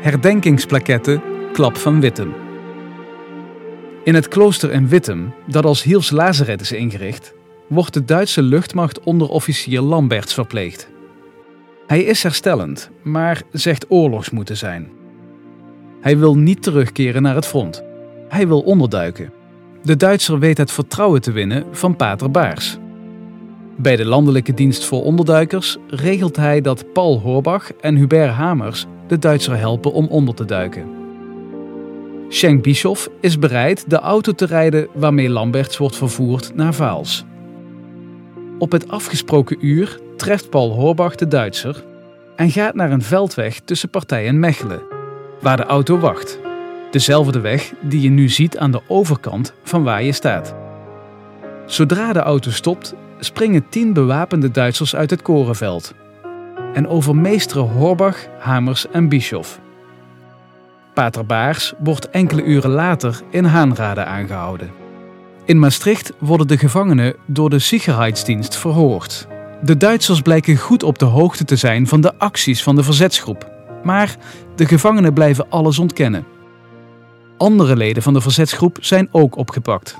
Herdenkingsplaketten Klap van Wittem. In het klooster in Wittem, dat als Hiels Lazaret is ingericht, wordt de Duitse luchtmacht onder officier Lamberts verpleegd. Hij is herstellend, maar zegt oorlogs moeten zijn. Hij wil niet terugkeren naar het front. Hij wil onderduiken. De Duitser weet het vertrouwen te winnen van Pater Baars. Bij de Landelijke Dienst voor Onderduikers regelt hij dat Paul Horbach en Hubert Hamers de Duitser helpen om onder te duiken. Schenk Bischoff is bereid de auto te rijden waarmee Lamberts wordt vervoerd naar Vaals. Op het afgesproken uur treft Paul Horbach de Duitser en gaat naar een veldweg tussen Partij en Mechelen, waar de auto wacht. Dezelfde weg die je nu ziet aan de overkant van waar je staat. Zodra de auto stopt, springen tien bewapende Duitsers uit het korenveld en overmeesteren Horbach, Hamers en Bischoff. Pater Baars wordt enkele uren later in Haanrade aangehouden. In Maastricht worden de gevangenen door de Sicherheidsdienst verhoord. De Duitsers blijken goed op de hoogte te zijn van de acties van de verzetsgroep, maar de gevangenen blijven alles ontkennen. Andere leden van de verzetsgroep zijn ook opgepakt.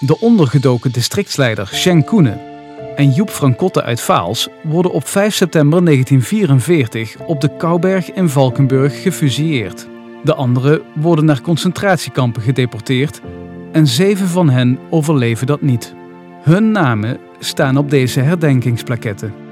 De ondergedoken districtsleider Shen Koenen en Joep Francotte uit Vaals worden op 5 september 1944 op de Kouberg in Valkenburg gefusilleerd. De anderen worden naar concentratiekampen gedeporteerd en zeven van hen overleven dat niet. Hun namen staan op deze herdenkingsplaketten.